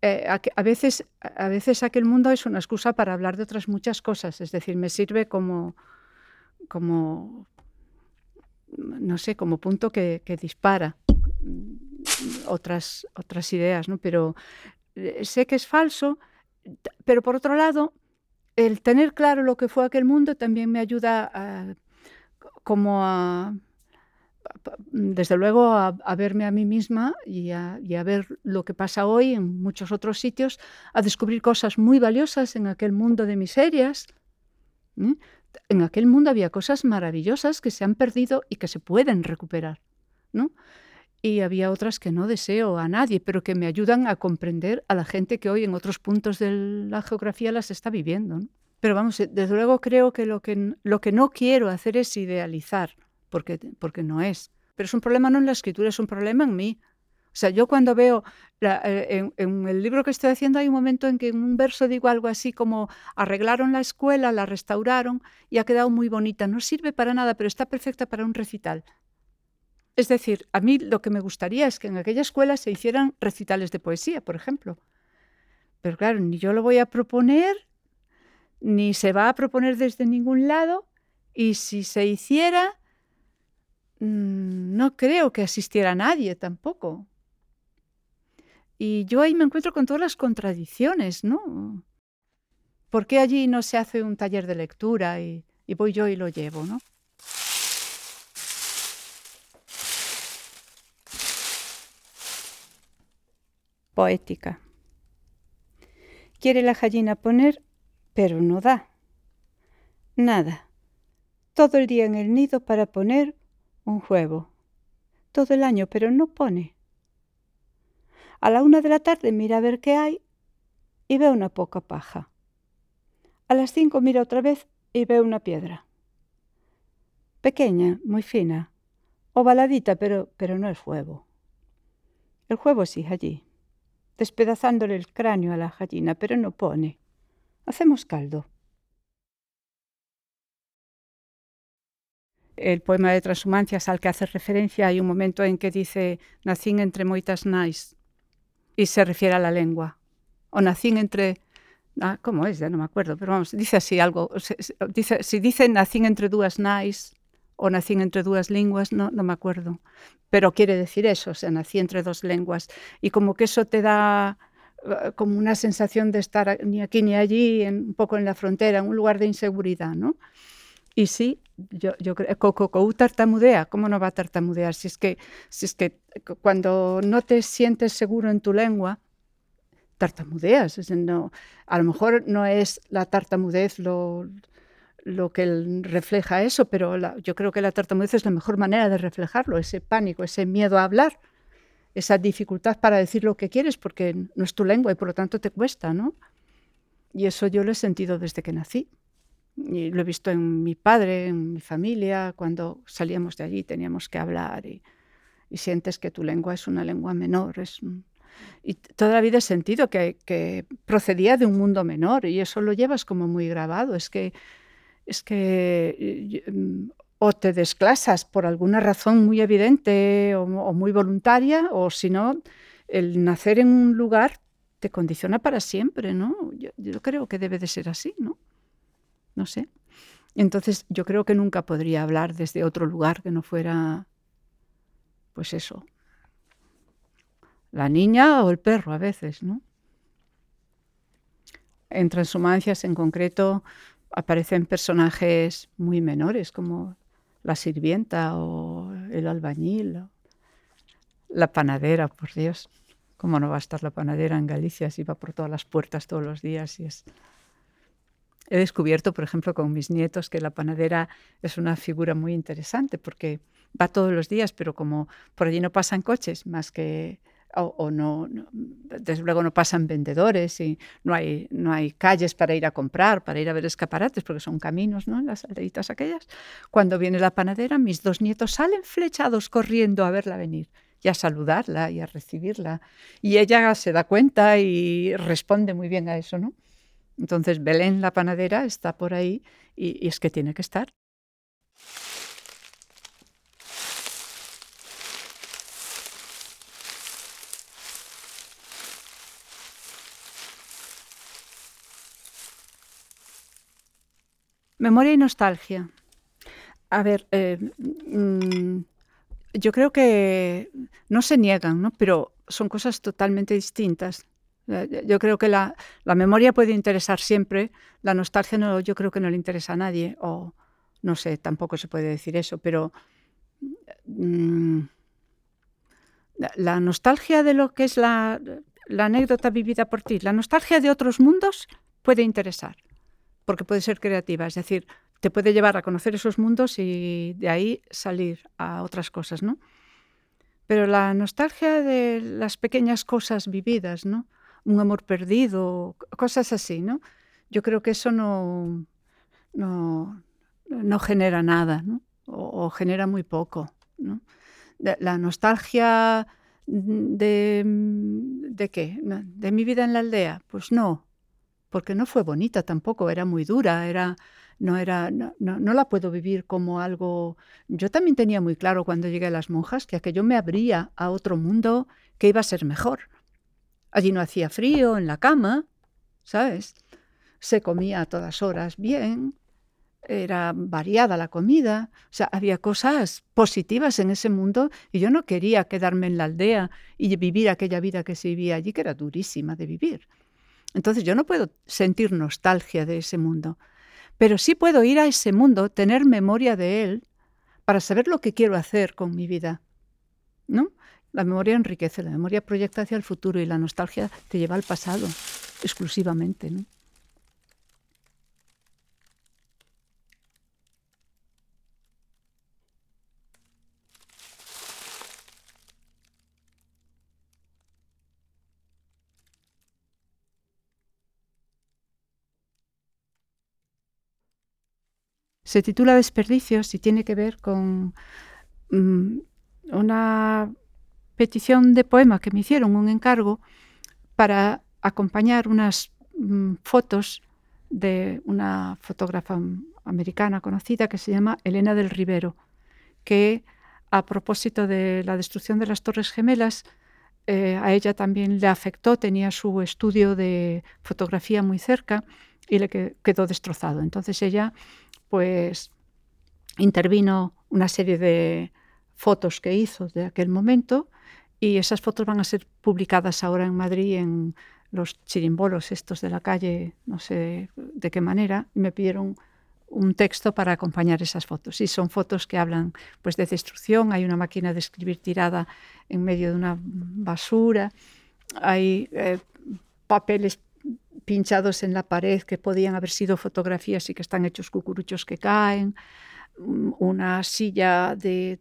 eh, a, veces, a veces aquel mundo es una excusa para hablar de otras muchas cosas, es decir, me sirve como, como, no sé, como punto que, dispara otras, otras ideas, ¿no? Pero eh, sé que es falso, pero por otro lado, el tener claro lo que fue aquel mundo también me ayuda a, como a desde luego a, verme a mí misma y a, ver lo que pasa hoy en muchos otros sitios, a descubrir cosas muy valiosas en aquel mundo de miserias. ¿eh? En aquel mundo había cosas maravillosas que se han perdido y que se pueden recuperar. ¿no? Y había otras que no deseo a nadie, pero que me ayudan a comprender a la gente que hoy en otros puntos de la geografía las está viviendo. Pero vamos, desde luego creo que lo que, no quiero hacer es idealizar porque, no es. Pero es un problema no en la escritura, es un problema en mí. O sea, yo cuando veo, eh, en, el libro que estoy haciendo hay un momento en que en un verso digo algo así como arreglaron la escuela, la restauraron y ha quedado muy bonita. No sirve para nada, pero está perfecta para un recital. Es decir, a mí lo que me gustaría es que en aquella escuela se hicieran recitales de poesía, por ejemplo. Pero claro, ni yo lo voy a proponer, ni se va a proponer desde ningún lado, y si se hiciera, Mm, no creo que asistiera nadie tampoco. Y yo ahí me encuentro con todas las contradicciones, ¿no? ¿Por qué allí no se hace un taller de lectura y, y voy yo y lo llevo, ¿no? Poética. Quiere la gallina poner, pero no da. Nada. Todo el día en el nido para poner un huevo. Todo el año, pero no pone. A la una de la tarde mira a ver qué hay y ve una poca paja. A las cinco mira otra vez y ve una piedra. Pequeña, muy fina, ovaladita, pero, pero no es huevo. El huevo sí allí, despedazándole el cráneo a la gallina, pero no pone. Hacemos caldo. el poema de Transhumancias al que hace referencia, hay un momento en que dice nacín entre moitas nais y se refiere a la lengua. O nacín entre... Ah, ¿Cómo es? Ya no me acuerdo, pero vamos, dice así algo. dice, si dice nacín entre dúas nais o nacín entre dúas lenguas, no, no me acuerdo. Pero quiere decir eso, o sea, nací entre dos lenguas. Y como que eso te da eh, como una sensación de estar ni aquí ni allí, un poco en la frontera, un lugar de inseguridad, ¿no? Y sí, yo, yo creo, Coco tartamudea, ¿cómo no va a tartamudear? Si es, que, si es que cuando no te sientes seguro en tu lengua, tartamudeas. no, a lo mejor no es la tartamudez lo, lo que refleja eso, pero yo creo que la tartamudez es la mejor manera de reflejarlo, ese pánico, ese miedo a hablar, esa dificultad para decir lo que quieres porque no es tu lengua y por lo tanto te cuesta, ¿no? Y eso yo lo he sentido desde que nací. Y lo he visto en mi padre, en mi familia, cuando salíamos de allí teníamos que hablar y, sientes que tu lengua es una lengua menor. Es y toda la vida he sentido que, que, procedía de un mundo menor y eso lo llevas como muy grabado. Es que, es que mm, o te desclasas por alguna razón muy evidente o, muy voluntaria o si no, el nacer en un lugar te condiciona para siempre, ¿no? Yo, yo creo que debe de ser así, ¿no? no sé. Entonces yo creo que nunca podría hablar desde otro lugar que no fuera, pues eso, la niña o el perro a veces, ¿no? En Transhumancias en concreto aparecen personajes muy menores como la sirvienta o el albañil, la panadera, por Dios. ¿Cómo no va a estar la panadera en Galicia si va por todas las puertas todos los días y es He descubierto, por ejemplo, con mis nietos que la panadera es una figura muy interesante porque va todos los días, pero como por allí no pasan coches más que o, no, desde luego no pasan vendedores y no hay, no hay calles para ir a comprar, para ir a ver escaparates, porque son caminos, ¿no? Las aldeitas aquellas. Cuando viene la panadera, mis dos nietos salen flechados corriendo a verla venir y a saludarla y a recibirla. Y ella se da cuenta y responde muy bien a eso, ¿no? Entonces Belén la panadera está por ahí y, es que tiene que estar. Memoria y nostalgia. A ver, eh, mm, yo creo que no se niegan, ¿no? pero son cosas totalmente distintas. Eh, Yo creo que la, memoria puede interesar siempre, la nostalgia no, yo creo que no le interesa a nadie, o no sé, tampoco se puede decir eso, pero mm, la nostalgia de lo que es la, la anécdota vivida por ti, la nostalgia de otros mundos puede interesar, porque puede ser creativa, es decir, te puede llevar a conocer esos mundos y de ahí salir a otras cosas, ¿no? Pero la nostalgia de las pequeñas cosas vividas, ¿no? Un amor perdido, cosas así, ¿no? Yo creo que eso no, no, no genera nada, ¿no? O, genera muy poco, ¿no? La nostalgia de, de qué? ¿De mi vida en la aldea? Pues no, porque no fue bonita tampoco, era muy dura, era, no, era, no, no, no la puedo vivir como algo... Yo también tenía muy claro cuando llegué a las monjas que aquello me abría a otro mundo que iba a ser mejor. Allí no hacía frío en la cama, ¿sabes? Se comía a todas horas bien, era variada la comida, o sea, había cosas positivas en ese mundo y yo no quería quedarme en la aldea y vivir aquella vida que se vivía allí, que era durísima de vivir. Entonces yo no puedo sentir nostalgia de ese mundo, pero sí puedo ir a ese mundo, tener memoria de él, para saber lo que quiero hacer con mi vida. ¿No? La memoria enriquece, la memoria proyecta hacia el futuro y la nostalgia te lleva al pasado exclusivamente. ¿no? Se titula Desperdicios y tiene que ver con mm, una petición de poema que me hicieron, un encargo, para acompañar unas mm, fotos de una fotógrafa americana conocida que se llama Elena del Rivero, que a propósito de la destrucción de las Torres Gemelas, eh, a ella también le afectó, tenía su estudio de fotografía muy cerca y le que- quedó destrozado. Entonces ella pues intervino una serie de fotos que hizo de aquel momento y esas fotos van a ser publicadas ahora en Madrid en los chirimbolos estos de la calle, no sé de qué manera, me pidieron un texto para acompañar esas fotos. Y son fotos que hablan pues de destrucción, hay una máquina de escribir tirada en medio de una basura, hay eh, papeles pinchados en la pared que podían haber sido fotografías y que están hechos cucuruchos que caen, mm, una silla de,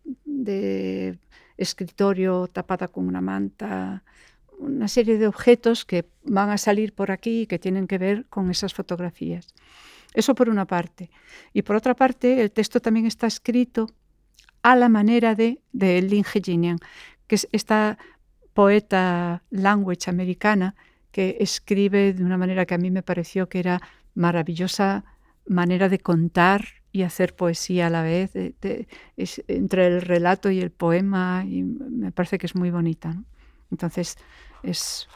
escritorio tapada con una manta, una serie de objetos que van a salir por aquí y que tienen que ver con esas fotografías. Eso por una parte. Y por otra parte, el texto también está escrito a la manera de, de Hejinian, que es esta poeta language americana que escribe de una manera que a mí me pareció que era maravillosa manera de contar y hacer poesía a la vez, entre el relato y el poema, y me parece que es muy bonita. Entonces, es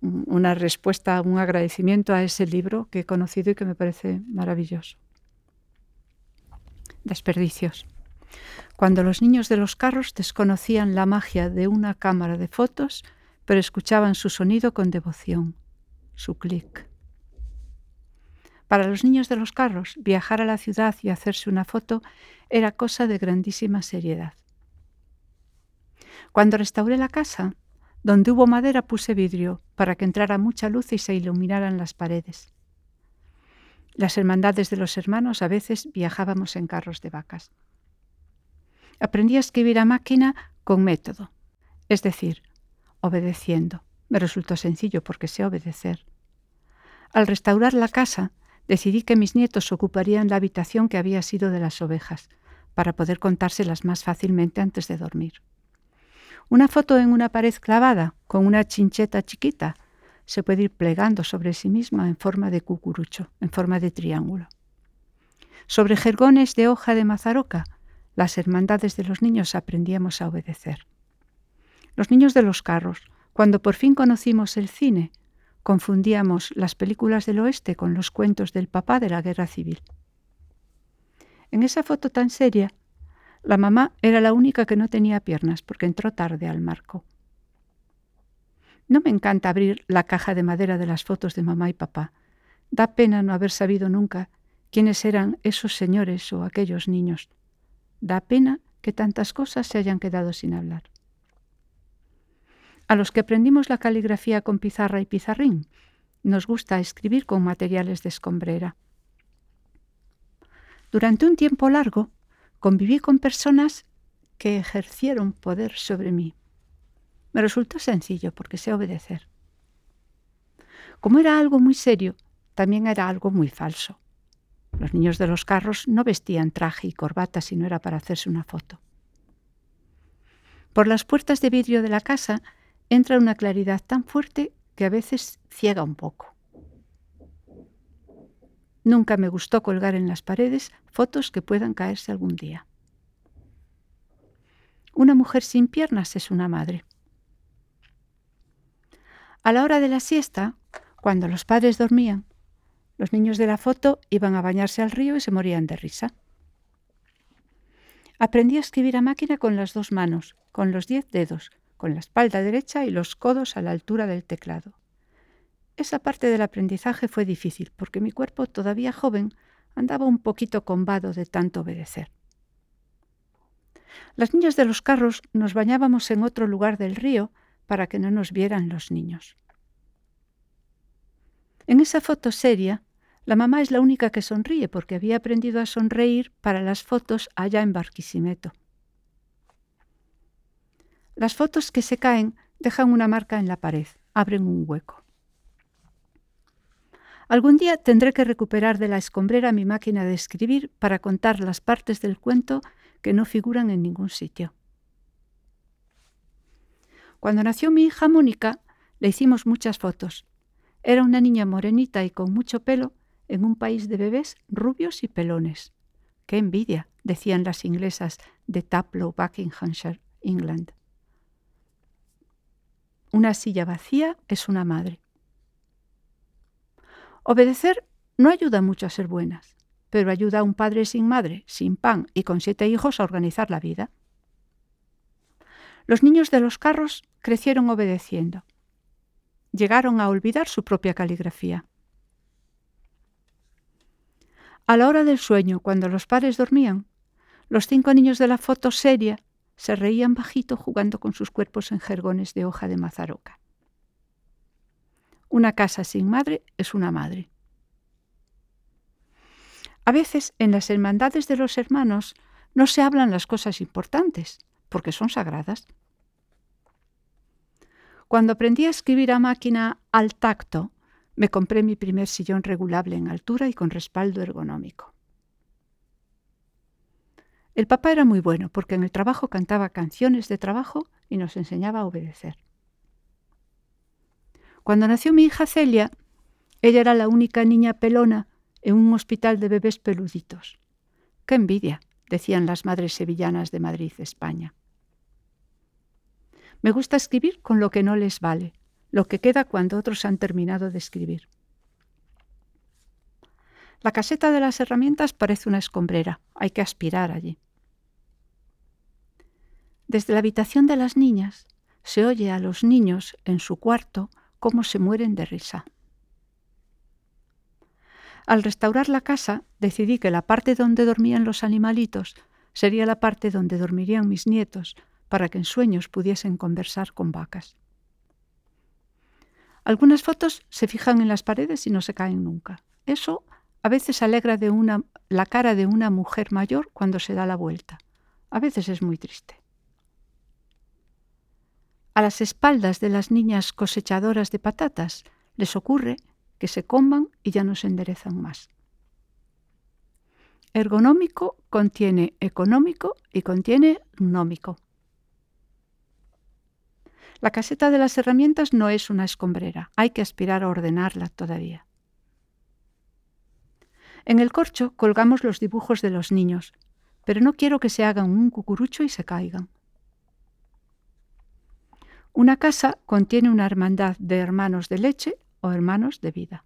un- una respuesta, un agradecimiento a ese libro que he conocido y que me parece maravilloso. Desperdicios. Cuando los niños de los carros desconocían la magia de una cámara de fotos, pero escuchaban su sonido con devoción, su clic. Para los niños de los carros, viajar a la ciudad y hacerse una foto era cosa de grandísima seriedad. Cuando restauré la casa, donde hubo madera puse vidrio para que entrara mucha luz y se iluminaran las paredes. Las hermandades de los hermanos a veces viajábamos en carros de vacas. Aprendí a escribir a máquina con método, es decir, obedeciendo. Me resultó sencillo porque sé obedecer. Al restaurar la casa, decidí que mis nietos ocuparían la habitación que había sido de las ovejas, para poder contárselas más fácilmente antes de dormir. Una foto en una pared clavada, con una chincheta chiquita, se puede ir plegando sobre sí misma en forma de cucurucho, en forma de triángulo. Sobre jergones de hoja de mazaroca, las hermandades de los niños aprendíamos a obedecer. Los niños de los carros, cuando por fin conocimos el cine, confundíamos las películas del oeste con los cuentos del papá de la guerra civil. En esa foto tan seria, la mamá era la única que no tenía piernas porque entró tarde al marco. No me encanta abrir la caja de madera de las fotos de mamá y papá. Da pena no haber sabido nunca quiénes eran esos señores o aquellos niños. Da pena que tantas cosas se hayan quedado sin hablar. A los que aprendimos la caligrafía con pizarra y pizarrín, nos gusta escribir con materiales de escombrera. Durante un tiempo largo conviví con personas que ejercieron poder sobre mí. Me resultó sencillo porque sé obedecer. Como era algo muy serio, también era algo muy falso. Los niños de los carros no vestían traje y corbata si no era para hacerse una foto. Por las puertas de vidrio de la casa entra una claridad tan fuerte que a veces ciega un poco. Nunca me gustó colgar en las paredes fotos que puedan caerse algún día. Una mujer sin piernas es una madre. A la hora de la siesta, cuando los padres dormían, los niños de la foto iban a bañarse al río y se morían de risa. Aprendí a escribir a máquina con las dos manos, con los diez dedos, con la espalda derecha y los codos a la altura del teclado. Esa parte del aprendizaje fue difícil porque mi cuerpo, todavía joven, andaba un poquito combado de tanto obedecer. Las niñas de los carros nos bañábamos en otro lugar del río para que no nos vieran los niños. En esa foto seria, la mamá es la única que sonríe porque había aprendido a sonreír para las fotos allá en Barquisimeto. Las fotos que se caen dejan una marca en la pared, abren un hueco. Algún día tendré que recuperar de la escombrera mi máquina de escribir para contar las partes del cuento que no figuran en ningún sitio. Cuando nació mi hija Mónica, le hicimos muchas fotos. Era una niña morenita y con mucho pelo en un país de bebés rubios y pelones. ¡Qué envidia! decían las inglesas de Taplow, Buckinghamshire, England. Una silla vacía es una madre. Obedecer no ayuda mucho a ser buenas, pero ayuda a un padre sin madre, sin pan y con siete hijos a organizar la vida. Los niños de los carros crecieron obedeciendo. Llegaron a olvidar su propia caligrafía. A la hora del sueño, cuando los padres dormían, los cinco niños de la foto seria se reían bajito jugando con sus cuerpos en jergones de hoja de mazaroca. Una casa sin madre es una madre. A veces en las hermandades de los hermanos no se hablan las cosas importantes, porque son sagradas. Cuando aprendí a escribir a máquina al tacto, me compré mi primer sillón regulable en altura y con respaldo ergonómico. El papá era muy bueno porque en el trabajo cantaba canciones de trabajo y nos enseñaba a obedecer. Cuando nació mi hija Celia, ella era la única niña pelona en un hospital de bebés peluditos. ¡Qué envidia! decían las madres sevillanas de Madrid, España. Me gusta escribir con lo que no les vale, lo que queda cuando otros han terminado de escribir. La caseta de las herramientas parece una escombrera, hay que aspirar allí. Desde la habitación de las niñas se oye a los niños en su cuarto cómo se mueren de risa. Al restaurar la casa, decidí que la parte donde dormían los animalitos sería la parte donde dormirían mis nietos, para que en sueños pudiesen conversar con vacas. Algunas fotos se fijan en las paredes y no se caen nunca. Eso a veces alegra de una, la cara de una mujer mayor cuando se da la vuelta. A veces es muy triste. A las espaldas de las niñas cosechadoras de patatas les ocurre que se coman y ya no se enderezan más. Ergonómico contiene económico y contiene gnómico. La caseta de las herramientas no es una escombrera, hay que aspirar a ordenarla todavía. En el corcho colgamos los dibujos de los niños, pero no quiero que se hagan un cucurucho y se caigan. Una casa contiene una hermandad de hermanos de leche o hermanos de vida.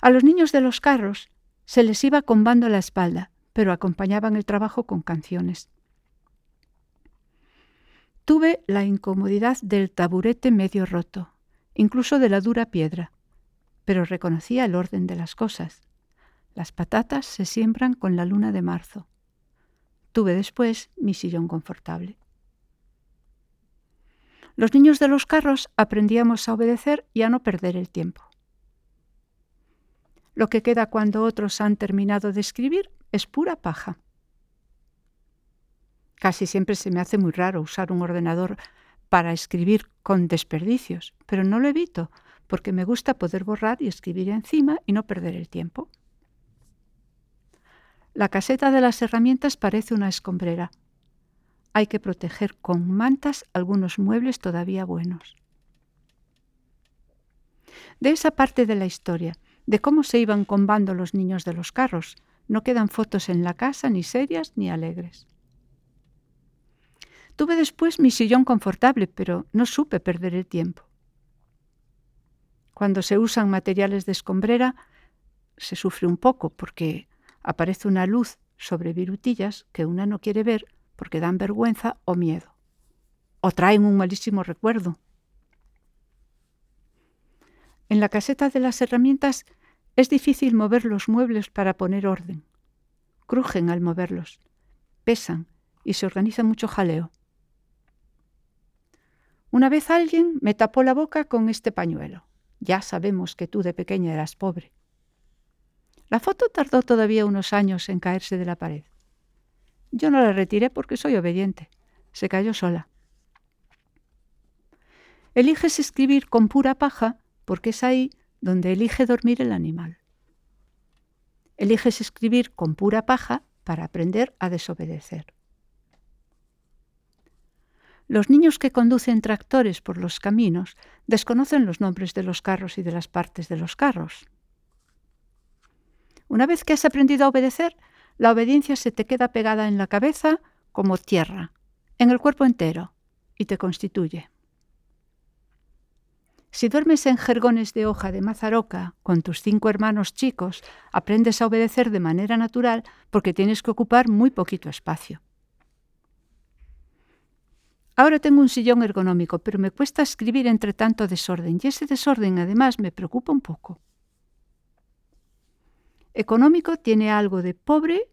A los niños de los carros Se les iba combando la espalda, pero acompañaban el trabajo con canciones. Tuve la incomodidad del taburete medio roto, incluso de la dura piedra, pero reconocía el orden de las cosas. Las patatas se siembran con la luna de marzo. Tuve después mi sillón confortable. Los niños de los carros aprendíamos a obedecer y a no perder el tiempo. Lo que queda cuando otros han terminado de escribir es pura paja. Casi siempre se me hace muy raro usar un ordenador para escribir con desperdicios, pero no lo evito porque me gusta poder borrar y escribir encima y no perder el tiempo. La caseta de las herramientas parece una escombrera. Hay que proteger con mantas algunos muebles todavía buenos. De esa parte de la historia, de cómo se iban combando los niños de los carros, no quedan fotos en la casa ni serias ni alegres. Tuve después mi sillón confortable, pero no supe perder el tiempo. Cuando se usan materiales de escombrera, se sufre un poco porque aparece una luz sobre virutillas que una no quiere ver porque dan vergüenza o miedo, o traen un malísimo recuerdo. En la caseta de las herramientas es difícil mover los muebles para poner orden. Crujen al moverlos, pesan y se organiza mucho jaleo. Una vez alguien me tapó la boca con este pañuelo. Ya sabemos que tú de pequeña eras pobre. La foto tardó todavía unos años en caerse de la pared. Yo no la retiré porque soy obediente. Se cayó sola. Eliges escribir con pura paja porque es ahí donde elige dormir el animal. Eliges escribir con pura paja para aprender a desobedecer. Los niños que conducen tractores por los caminos desconocen los nombres de los carros y de las partes de los carros. Una vez que has aprendido a obedecer, la obediencia se te queda pegada en la cabeza como tierra, en el cuerpo entero, y te constituye. Si duermes en jergones de hoja de mazaroca con tus cinco hermanos chicos, aprendes a obedecer de manera natural porque tienes que ocupar muy poquito espacio. Ahora tengo un sillón ergonómico, pero me cuesta escribir entre tanto desorden y ese desorden además me preocupa un poco. Económico tiene algo de pobre,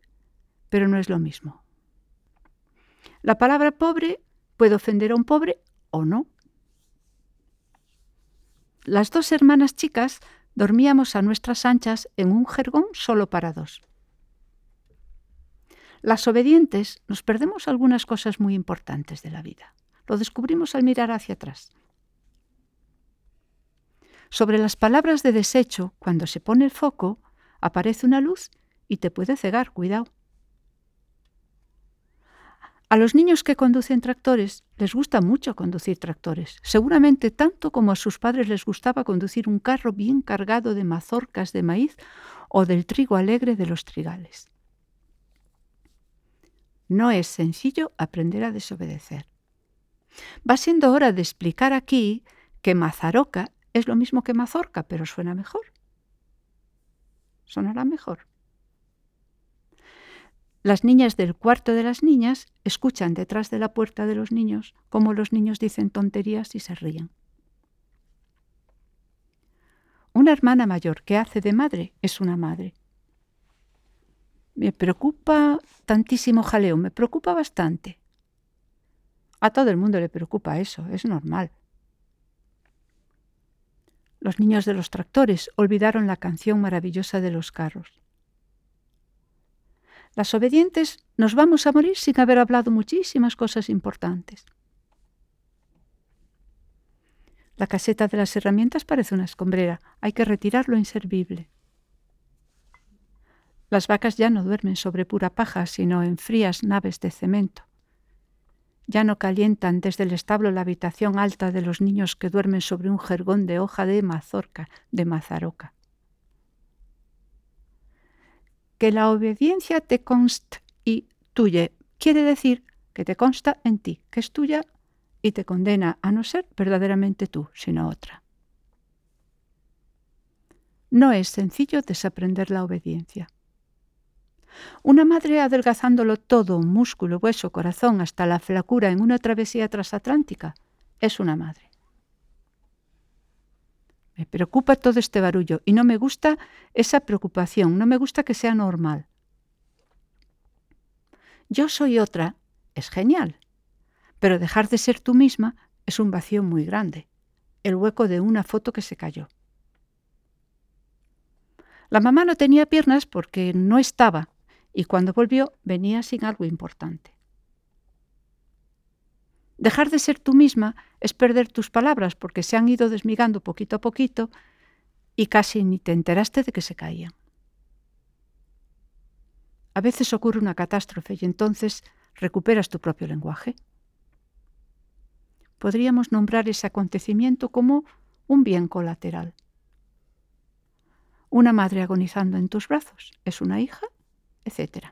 pero no es lo mismo. La palabra pobre puede ofender a un pobre o no. Las dos hermanas chicas dormíamos a nuestras anchas en un jergón solo para dos. Las obedientes nos perdemos algunas cosas muy importantes de la vida. Lo descubrimos al mirar hacia atrás. Sobre las palabras de desecho, cuando se pone el foco, aparece una luz y te puede cegar, cuidado. A los niños que conducen tractores les gusta mucho conducir tractores, seguramente tanto como a sus padres les gustaba conducir un carro bien cargado de mazorcas de maíz o del trigo alegre de los trigales. No es sencillo aprender a desobedecer. Va siendo hora de explicar aquí que mazaroca es lo mismo que mazorca, pero suena mejor. Sonará mejor. Las niñas del cuarto de las niñas escuchan detrás de la puerta de los niños cómo los niños dicen tonterías y se ríen. Una hermana mayor que hace de madre es una madre. Me preocupa tantísimo jaleo, me preocupa bastante. A todo el mundo le preocupa eso, es normal. Los niños de los tractores olvidaron la canción maravillosa de los carros. Las obedientes nos vamos a morir sin haber hablado muchísimas cosas importantes. La caseta de las herramientas parece una escombrera. Hay que retirar lo inservible. Las vacas ya no duermen sobre pura paja, sino en frías naves de cemento. Ya no calientan desde el establo la habitación alta de los niños que duermen sobre un jergón de hoja de mazorca, de mazaroca. Que la obediencia te const y tuye quiere decir que te consta en ti, que es tuya y te condena a no ser verdaderamente tú, sino otra. No es sencillo desaprender la obediencia. Una madre adelgazándolo todo, músculo, hueso, corazón, hasta la flacura en una travesía transatlántica, es una madre. Me preocupa todo este barullo y no me gusta esa preocupación, no me gusta que sea normal. Yo soy otra es genial, pero dejar de ser tú misma es un vacío muy grande, el hueco de una foto que se cayó. La mamá no tenía piernas porque no estaba y cuando volvió venía sin algo importante. Dejar de ser tú misma es perder tus palabras porque se han ido desmigando poquito a poquito y casi ni te enteraste de que se caían. A veces ocurre una catástrofe y entonces recuperas tu propio lenguaje. Podríamos nombrar ese acontecimiento como un bien colateral. Una madre agonizando en tus brazos es una hija, etc.